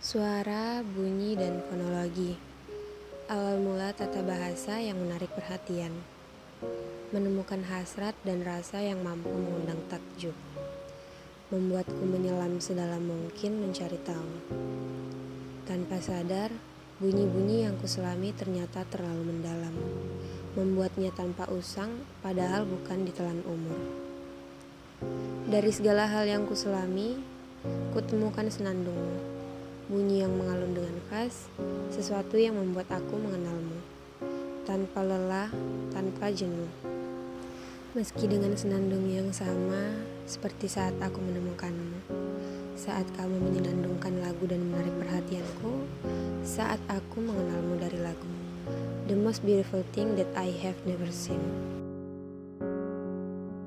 Suara, bunyi, dan fonologi. Awal mula tata bahasa yang menarik perhatian. Menemukan hasrat dan rasa yang mampu mengundang takjub. Membuatku menyelam sedalam mungkin mencari tahu. Tanpa sadar, bunyi-bunyi yang kuselami ternyata terlalu mendalam. Membuatnya tanpa usang, padahal bukan ditelan umur. Dari segala hal yang kuselami, kutemukan senandungmu sesuatu yang membuat aku mengenalmu, tanpa lelah, tanpa jenuh. Meski dengan senandung yang sama, seperti saat aku menemukanmu, saat kamu menyenandungkan lagu dan menarik perhatianku, saat aku mengenalmu dari lagu. The most beautiful thing that I have never seen.